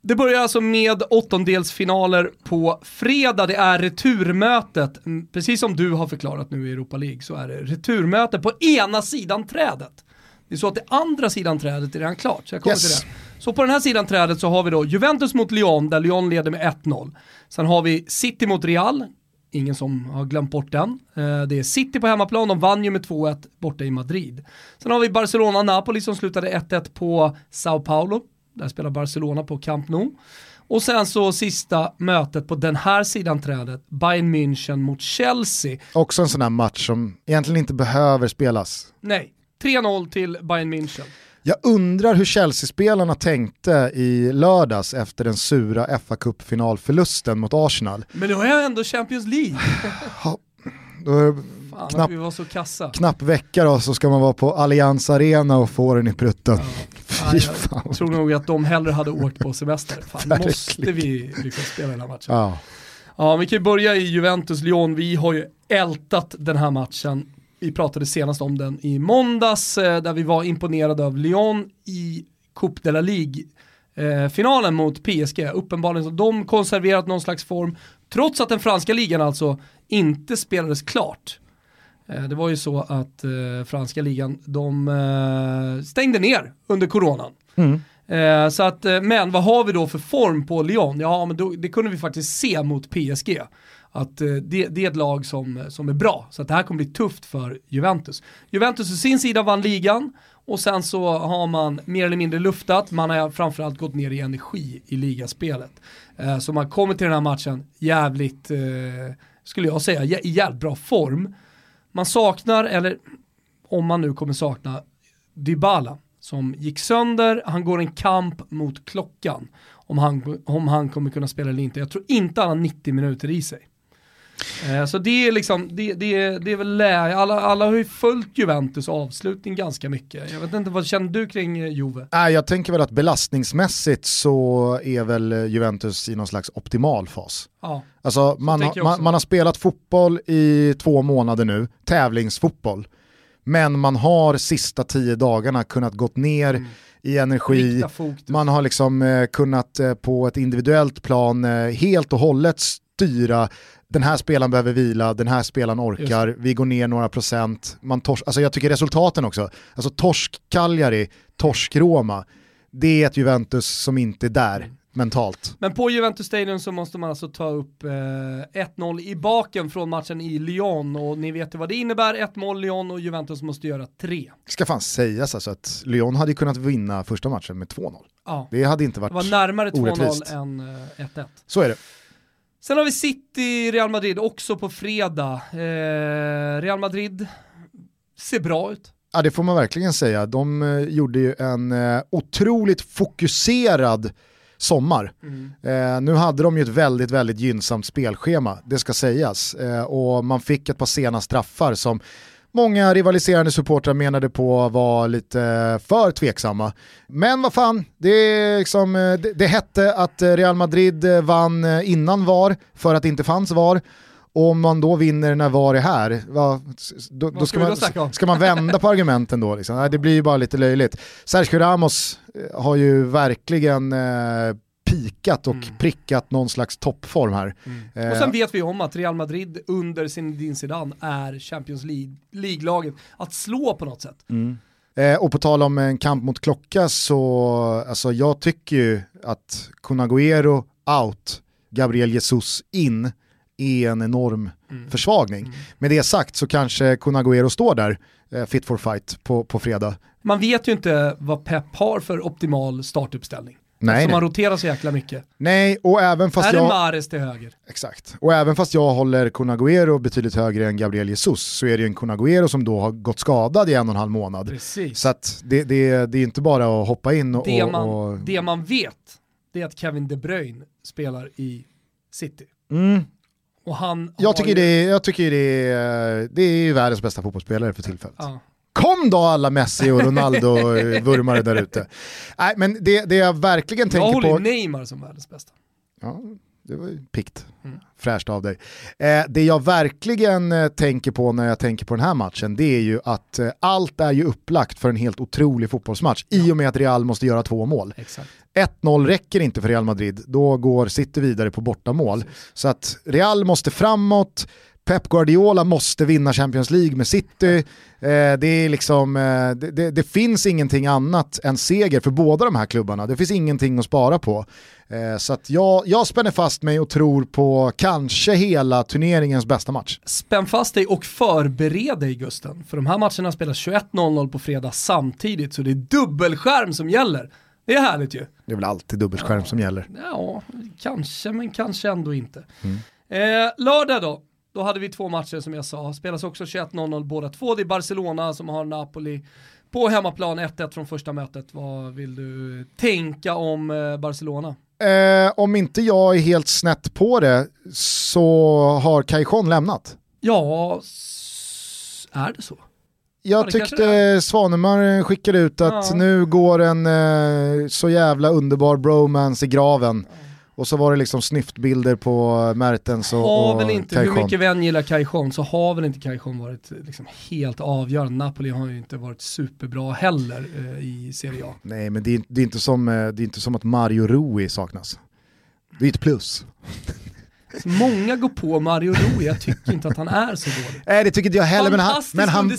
Det börjar alltså med åttondelsfinaler på fredag. Det är returmötet. Mm, precis som du har förklarat nu i Europa League så är det returmöte på ena sidan trädet. Det är så att det andra sidan trädet är redan klart, så jag kommer yes. till det. Så på den här sidan trädet så har vi då Juventus mot Lyon, där Lyon leder med 1-0. Sen har vi City mot Real, ingen som har glömt bort den. Eh, det är City på hemmaplan, de vann ju med 2-1 borta i Madrid. Sen har vi Barcelona-Napoli som slutade 1-1 på Sao Paulo. Där spelar Barcelona på Camp Nou. Och sen så sista mötet på den här sidan trädet, Bayern München mot Chelsea. Också en sån här match som egentligen inte behöver spelas. Nej, 3-0 till Bayern München. Jag undrar hur Chelsea-spelarna tänkte i lördags efter den sura fa Cup-finalförlusten mot Arsenal. Men nu har jag ändå Champions League. Fan, knapp, vi var så kassa. Knapp vecka då så ska man vara på Allianz Arena och få den i prutten. Ja. jag tror nog att de hellre hade åkt på semester. Fan, måste vi lyckas spela den här matchen? Ja. ja, vi kan ju börja i Juventus-Lyon. Vi har ju ältat den här matchen. Vi pratade senast om den i måndags eh, där vi var imponerade av Lyon i Coupe de la Ligue eh, finalen mot PSG. Uppenbarligen så de konserverat någon slags form, trots att den franska ligan alltså inte spelades klart. Eh, det var ju så att eh, franska ligan, de eh, stängde ner under coronan. Mm. Eh, så att, eh, men vad har vi då för form på Lyon? Ja, men då, det kunde vi faktiskt se mot PSG. Att eh, det, det, är ett lag som, som är bra, så att det här kommer bli tufft för Juventus. Juventus å sin sida vann ligan och sen så har man mer eller mindre luftat, man har framförallt gått ner i energi i ligaspelet. så man kommer till den här matchen jävligt, skulle jag säga, i jävligt bra form man saknar, eller om man nu kommer sakna, Dybala som gick sönder, han går en kamp mot klockan om han, om han kommer kunna spela eller inte. Jag tror inte han har 90 minuter i sig. Eh, så det är liksom, det, det, det är väl läge, alla, alla har ju följt Juventus avslutning ganska mycket. Jag vet inte, vad känner du kring eh, Juve? Äh, jag tänker väl att belastningsmässigt så är väl Juventus i någon slags optimal fas. Ja, alltså man, ha, man, man har spelat fotboll i två månader nu, tävlingsfotboll. Men man har sista tio dagarna kunnat gått ner mm. i energi, man har liksom eh, kunnat eh, på ett individuellt plan eh, helt och hållet styra den här spelaren behöver vila, den här spelaren orkar, vi går ner några procent. Man tors alltså jag tycker resultaten också, alltså torsk Cagliari, torsk Roma, det är ett Juventus som inte är där mentalt. Men på Juventus Stadium så måste man alltså ta upp eh, 1-0 i baken från matchen i Lyon och ni vet ju vad det innebär, 1 mål Lyon och Juventus måste göra 3. Ska fan sägas alltså att Lyon hade kunnat vinna första matchen med 2-0. Ja. Det hade inte varit Det var närmare 2-0 än 1-1. Eh, så är det. Sen har vi City, Real Madrid också på fredag. Eh, Real Madrid ser bra ut. Ja det får man verkligen säga. De eh, gjorde ju en eh, otroligt fokuserad sommar. Mm. Eh, nu hade de ju ett väldigt, väldigt gynnsamt spelschema, det ska sägas. Eh, och man fick ett par sena straffar som många rivaliserande supportrar menade på var lite för tveksamma. Men vad fan, det, liksom, det, det hette att Real Madrid vann innan VAR för att det inte fanns VAR. Om man då vinner när VAR är här, va, då, då ska, man, ska man vända på argumenten då? Liksom? Nej, det blir ju bara lite löjligt. Sergio Ramos eh, har ju verkligen eh, pikat och mm. prickat någon slags toppform här. Mm. Eh, och sen vet vi om att Real Madrid under Zinedine Zidane är Champions League-laget att slå på något sätt. Mm. Eh, och på tal om en kamp mot klocka så, alltså jag tycker ju att Kun out, Gabriel Jesus in, är en enorm mm. försvagning. Mm. Med det sagt så kanske Kun står där, eh, fit for fight, på, på fredag. Man vet ju inte vad Pep har för optimal startuppställning. Nej, Eftersom man roterar så jäkla mycket. Nej, och även fast är jag... Är det Mares till höger? Exakt. Och även fast jag håller Kun betydligt högre än Gabriel Jesus så är det ju en Kun som då har gått skadad i en och en halv månad. Precis. Så att det, det, det är inte bara att hoppa in och... Det man, och... det man vet, det är att Kevin De Bruyne spelar i City. Mm. Och han jag, tycker ju... det, jag tycker det är, det är världens bästa fotbollsspelare för tillfället. Ja. Kom då alla Messi och Ronaldo-vurmare där ute. Nej men det, det jag verkligen tänker på... Jag håller Neymar som världens bästa. Ja, det var ju pikt. Mm. Fräscht av dig. Eh, det jag verkligen eh, tänker på när jag tänker på den här matchen, det är ju att eh, allt är ju upplagt för en helt otrolig fotbollsmatch ja. i och med att Real måste göra två mål. 1-0 räcker inte för Real Madrid, då går City vidare på bortamål. Precis. Så att Real måste framåt, Pep Guardiola måste vinna Champions League med City. Eh, det, är liksom, eh, det, det, finns ingenting annat än seger för båda de här klubbarna. Det finns ingenting att spara på. Eh, så jag, jag spänner fast mig och tror på kanske hela turneringens bästa match. Spänn fast dig och förbered dig Gusten. För de här matcherna spelas 21.00 på fredag samtidigt så det är dubbelskärm som gäller. Det är härligt ju. Det är väl alltid dubbelskärm ja. som gäller. Ja, kanske men kanske ändå inte. Mm. Eh, lördag då, då hade vi två matcher som jag sa, spelas också 21.00 båda två. Det är Barcelona som har Napoli på hemmaplan 1-1 från första mötet. Vad vill du tänka om eh, Barcelona? Eh, om inte jag är helt snett på det så har Cajon lämnat. Ja, är det så? Jag ja, tyckte Svanemar skickade ut att ja. nu går en eh, så jävla underbar bromance i graven. Ja. Och så var det liksom snyftbilder på Mertens och, har väl inte, Cajon. Hur mycket vi än gillar Cajon så har väl inte Cajon varit liksom helt avgörande. Napoli har ju inte varit superbra heller eh, i Serie A. Nej men det är, det är, inte som, eh, det är inte som att Mario Rui saknas. Det är ett plus. Så många går på Mario Rui, jag tycker inte att han är så dålig. Nej det tycker inte jag heller, men han, men han,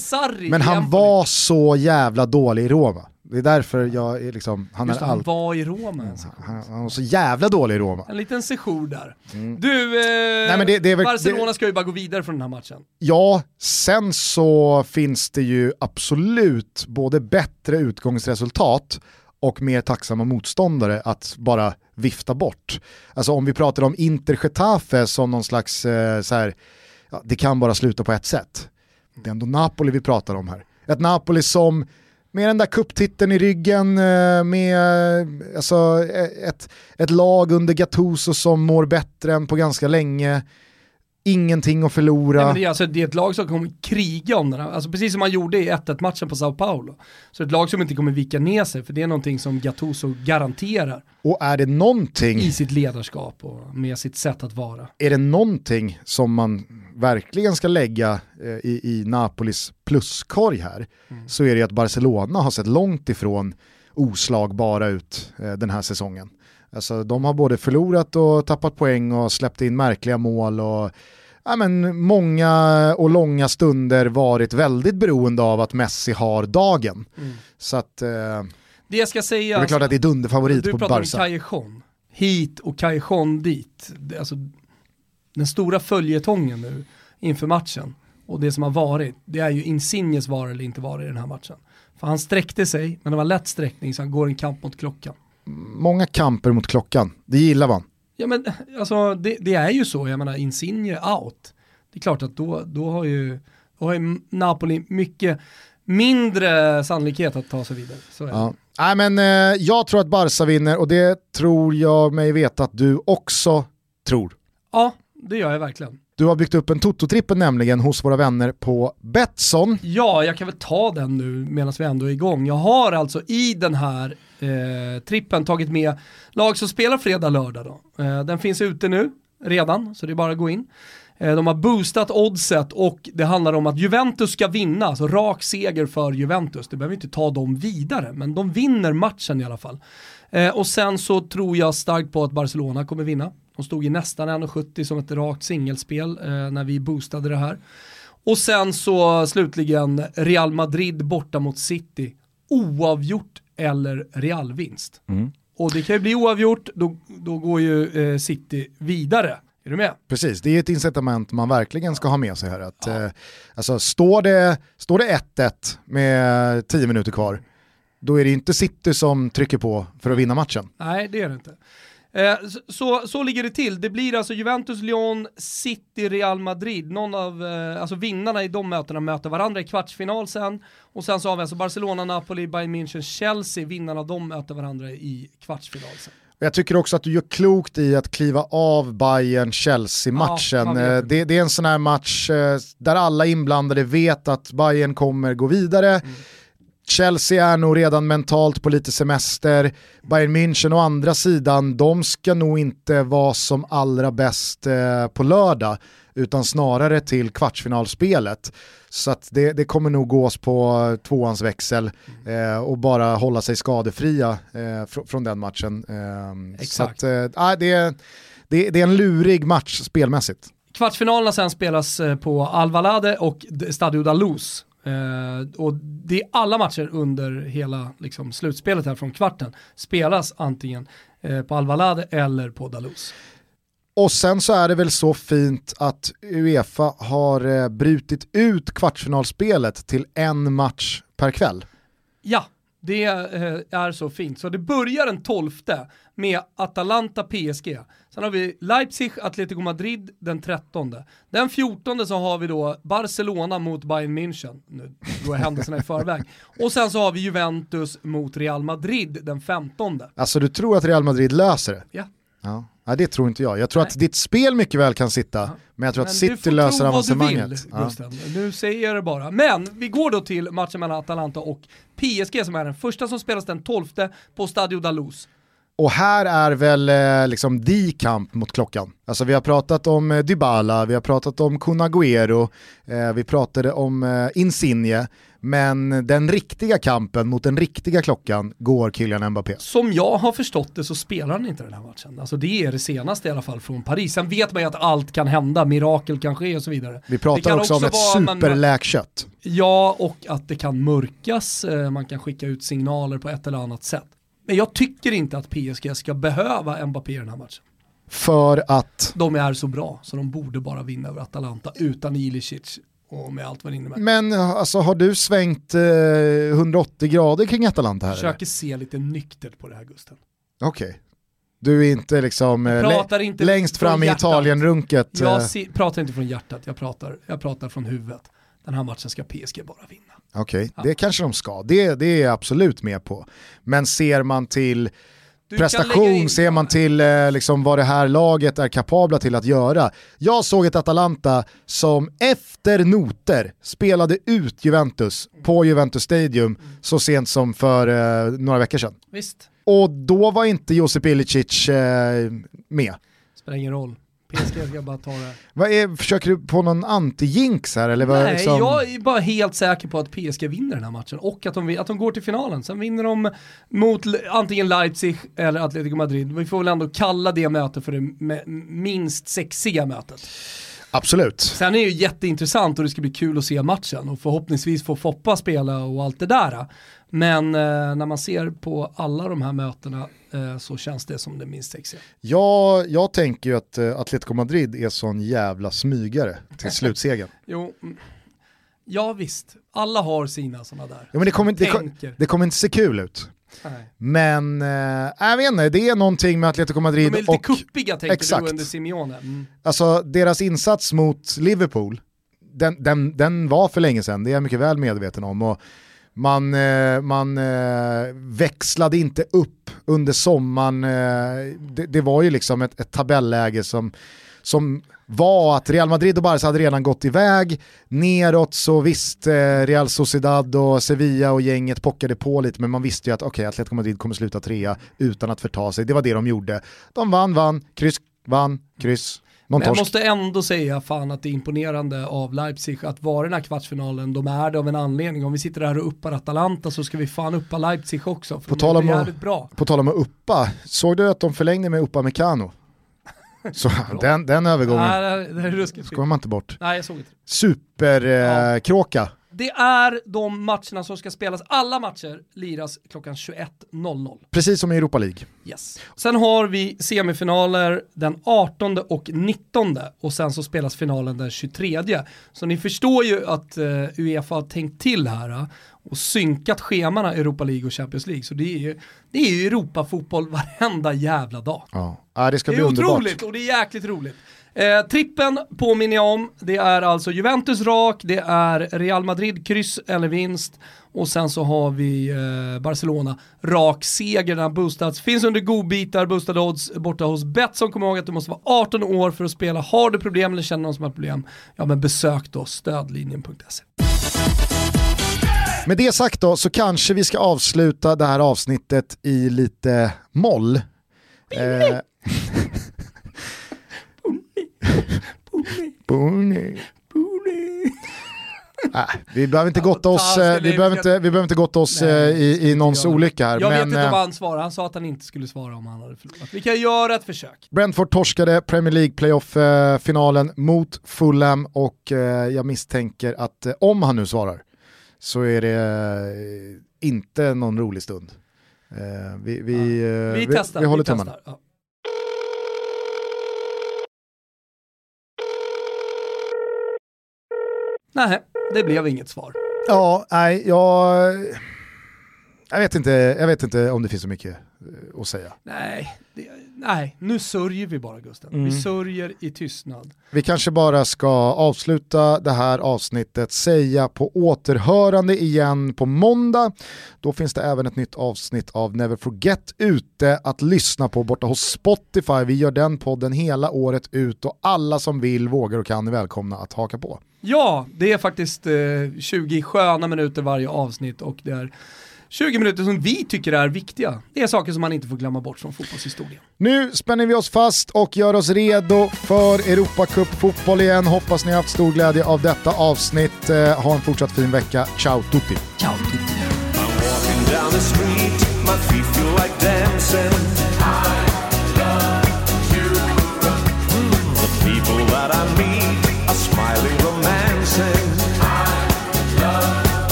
men han var så jävla dålig i Roma. Det är därför jag är liksom, han Just är allt. var i Roma mm, han, han var så jävla dålig i Roma. En liten sejour där. Mm. Du, eh, Nej, det, det väl, Barcelona det, ska ju bara gå vidare från den här matchen. Ja, sen så finns det ju absolut både bättre utgångsresultat och mer tacksamma motståndare att bara vifta bort. Alltså om vi pratar om Inter Getafe som någon slags, eh, så här, ja, det kan bara sluta på ett sätt. Det är ändå Napoli vi pratar om här. Ett Napoli som med den där kupptiteln i ryggen, eh, med alltså, ett, ett lag under Gattuso som mår bättre än på ganska länge, ingenting att förlora. Nej, det, är alltså, det är ett lag som kommer kriga om den här, alltså, precis som man gjorde i 1-1 matchen på Sao Paulo. Så ett lag som inte kommer vika ner sig, för det är någonting som Gattuso garanterar. Och är det någonting... I sitt ledarskap och med sitt sätt att vara. Är det någonting som man verkligen ska lägga eh, i, i Napolis pluskorg här, mm. så är det att Barcelona har sett långt ifrån oslagbara ut eh, den här säsongen. Alltså, de har både förlorat och tappat poäng och släppt in märkliga mål och ja, men, många och långa stunder varit väldigt beroende av att Messi har dagen. Mm. Så att, eh, det jag ska säga, det är klart att det är dunderfavorit på Barca. Du pratar om Callejon, hit och Callejon dit. Alltså, den stora följetongen nu inför matchen och det som har varit, det är ju Insignes vara eller inte vara i den här matchen. För han sträckte sig, men det var lätt sträckning så han går en kamp mot klockan många kamper mot klockan, det gillar man. Ja men alltså det, det, är ju så, jag menar Insigne out. Det är klart att då, då, har, ju, då har ju Napoli mycket mindre sannolikhet att ta sig vidare. Så är ja. Nej, men, eh, jag tror att Barca vinner och det tror jag mig veta att du också tror. Ja, det gör jag verkligen. Du har byggt upp en Toto-trippel nämligen hos våra vänner på Betsson. Ja, jag kan väl ta den nu medan vi ändå är igång. Jag har alltså i den här eh, trippen tagit med lag som spelar fredag, lördag då. Eh, den finns ute nu redan, så det är bara att gå in. Eh, de har boostat oddset och det handlar om att Juventus ska vinna, alltså rak seger för Juventus. Det behöver inte ta dem vidare, men de vinner matchen i alla fall. Eh, och sen så tror jag starkt på att Barcelona kommer vinna. De stod i nästan 1,70 som ett rakt singelspel eh, när vi boostade det här. Och sen så slutligen Real Madrid borta mot City. Oavgjort eller realvinst. Mm. Och det kan ju bli oavgjort, då, då går ju eh, City vidare. Är du med? Precis, det är ett incitament man verkligen ska ha med sig här. Att, ja. eh, alltså, står det 1-1 med 10 minuter kvar, då är det inte City som trycker på för att vinna matchen. Nej, det är det inte. Eh, så, så ligger det till. Det blir alltså Juventus, Lyon, City, Real Madrid. Någon av eh, alltså vinnarna i de mötena möter varandra i kvartsfinal sen. Och sen så har vi alltså Barcelona, Napoli, Bayern München, Chelsea. Vinnarna av dem möter varandra i kvartsfinal sen. Jag tycker också att du gör klokt i att kliva av bayern chelsea matchen Ja, det, det, är en sån här match där alla inblandade vet att Bayern kommer gå vidare. Mm Chelsea är nog redan mentalt på lite semester. Bayern München å andra sidan, de ska nog inte vara som allra bäst eh, på lördag, utan snarare till kvartsfinalspelet. Så det, det, kommer nog gås på tvåans växel eh, och bara hålla sig skadefria eh, fr från den matchen. Eh, Exakt. Så att, det, det, det är en lurig match spelmässigt. Kvartsfinalerna sen spelas eh, på Alvalade och Stadio da Uh, och det är alla matcher under hela liksom, slutspelet här från kvarten spelas antingen uh, på Alvalade eller på Dalus. Och sen så är det väl så fint att Uefa har uh, brutit ut kvartsfinalspelet till en match per kväll. Ja, det är så fint. Så det börjar den 12 med Atalanta PSG. Sen har vi Leipzig, Atletico Madrid den 13. Den 14 så har vi då Barcelona mot Bayern München. Nu går jag händelserna i förväg. Och sen så har vi Juventus mot Real Madrid den 15. Alltså du tror att Real Madrid löser det? Ja. Ja. Nej det tror inte jag. Jag tror Nej. att ditt spel mycket väl kan sitta, ja. men jag tror men att City löser avancemanget. Du får tro vad du vill, ja. Nu säger jag det bara. Men vi går då till matchen mellan Atalanta och PSG som är den första som spelas den 12 på Stadio da Luz. Och här är väl eh, liksom di kamp mot klockan. Alltså vi har pratat om eh, Dybala, vi har pratat om Kun Agüero, eh, vi pratade om eh, Insigne, men den riktiga kampen mot den riktiga klockan går Kylian Mbappé. Som jag har förstått det så spelar han inte den här matchen. Alltså det är det senaste i alla fall från Paris. Sen vet man ju att allt kan hända, mirakel kan ske och så vidare. Vi pratar också, också om ett superläkkött. Ja, och att det kan mörkas, man kan skicka ut signaler på ett eller annat sätt. Men jag tycker inte att PSG ska behöva Mbappé i den här matchen. För att? De är så bra, så de borde bara vinna över Atalanta utan Ilicic och med allt vad det innebär. Men alltså, har du svängt eh, 180 grader kring Atalanta här? Jag försöker eller? se lite nyktert på det här Gusten. Okej. Okay. Du är inte liksom eh, inte längst fram i Italien-runket? Jag eh. pratar inte från hjärtat, jag pratar, jag pratar från huvudet. Den här matchen ska PSG bara vinna. Okej, okay, ja. det kanske de ska. Det, det är jag absolut med på. Men ser man till du prestation, ser man till eh, liksom, vad det här laget är kapabla till att göra. Jag såg ett Atalanta som efter noter spelade ut Juventus på Juventus Stadium mm. så sent som för eh, några veckor sedan. Visst. Och då var inte Josip Ilicic eh, med. Spelar ingen roll. PSG ska bara ta det. Vad är, försöker du på någon anti-jinx här eller? Vad Nej, liksom... jag är bara helt säker på att PSG vinner den här matchen och att de, att de går till finalen. Sen vinner de mot antingen Leipzig eller Atletico Madrid. Vi får väl ändå kalla det mötet för det minst sexiga mötet. Absolut. Sen är det ju jätteintressant och det ska bli kul att se matchen och förhoppningsvis få Foppa spela och allt det där. Men eh, när man ser på alla de här mötena eh, så känns det som det minst sexiga. Ja, jag tänker ju att eh, Atletico Madrid är sån jävla smygare till slutsegern. jo, mm. ja visst, alla har sina sådana där. Ja, men det kommer, det, kom, det kommer inte se kul ut. Nej. Men äh, jag vet inte, det är någonting med Atletico Madrid och... De är lite och, kuppiga tänkte exakt. du under Simeone. Mm. Alltså deras insats mot Liverpool, den, den, den var för länge sedan, det är jag mycket väl medveten om. Och man, eh, man eh, växlade inte upp under sommaren. Eh, det, det, var ju liksom ett, ett tabelläge som, som var att Real Madrid och Barca hade redan gått iväg, neråt så visst eh, Real Sociedad och Sevilla och gänget pockade på lite men man visste ju att okej, okay, Atletico Madrid kommer sluta trea utan att förta sig. Det var det de gjorde. De vann, vann, kryss, vann, kryss, men jag måste ändå säga fan att det är imponerande av Leipzig att vara i den här kvartsfinalen. De är det av en anledning. Om vi sitter här och uppar Atalanta så ska vi fan uppa Leipzig också. För på, tal om att, bra. på tal om att uppa, såg du att de förlängde med Uppa Mekano? Så den, den övergången Nej, det, är, ska man inte bort. Nej, jag såg inte. Superkråka. Eh, det är de matcherna som ska spelas, alla matcher liras klockan 21.00. Precis som i Europa League. Yes. Sen har vi semifinaler den 18 och 19 och sen så spelas finalen den 23. Så ni förstår ju att uh, Uefa har tänkt till här uh, och synkat schemana Europa League och Champions League. Så det är ju, det är ju Europa-fotboll varenda jävla dag. Ja. det ska det bli underbart. Det är otroligt och det är jäkligt roligt. Eh, trippen påminner jag om, det är alltså Juventus rak, det är Real Madrid kryss eller vinst och sen så har vi eh, Barcelona rak seger, den boostats. Finns under godbitar, boostade odds borta hos Betsson. Kom ihåg att du måste vara 18 år för att spela. Har du problem eller känner någon som har problem, ja men besök då stödlinjen.se. Med det sagt då så kanske vi ska avsluta det här avsnittet i lite moll. Eh. Äh, vi behöver inte gotta oss, eh, vi behöver inte, vi behöver inte gotta oss eh, i, i någons olycka här. Jag men, vet inte vad eh, han svarar, han sa att han inte skulle svara om han hade förlorat. Vi kan göra ett försök. Brentford torskade Premier League playoff-finalen mot Fulham och jag misstänker att om han nu svarar så är det inte någon rolig stund. Vi, vi, ja. vi, vi testar. Vi håller tummarna. Ja. Nej, det blev inget svar. Ja, nej, jag... Jag vet, inte, jag vet inte om det finns så mycket eh, att säga. Nej, det, nej nu sörjer vi bara Gusten. Mm. Vi sörjer i tystnad. Vi kanske bara ska avsluta det här avsnittet, säga på återhörande igen på måndag. Då finns det även ett nytt avsnitt av Never Forget ute att lyssna på borta hos Spotify. Vi gör den podden hela året ut och alla som vill, vågar och kan är välkomna att haka på. Ja, det är faktiskt eh, 20 sköna minuter varje avsnitt och det är 20 minuter som vi tycker är viktiga. Det är saker som man inte får glömma bort från fotbollshistorien. Nu spänner vi oss fast och gör oss redo för Europacup-fotboll igen. Hoppas ni har haft stor glädje av detta avsnitt. Eh, ha en fortsatt fin vecka. Ciao tutti! Ciao tutti!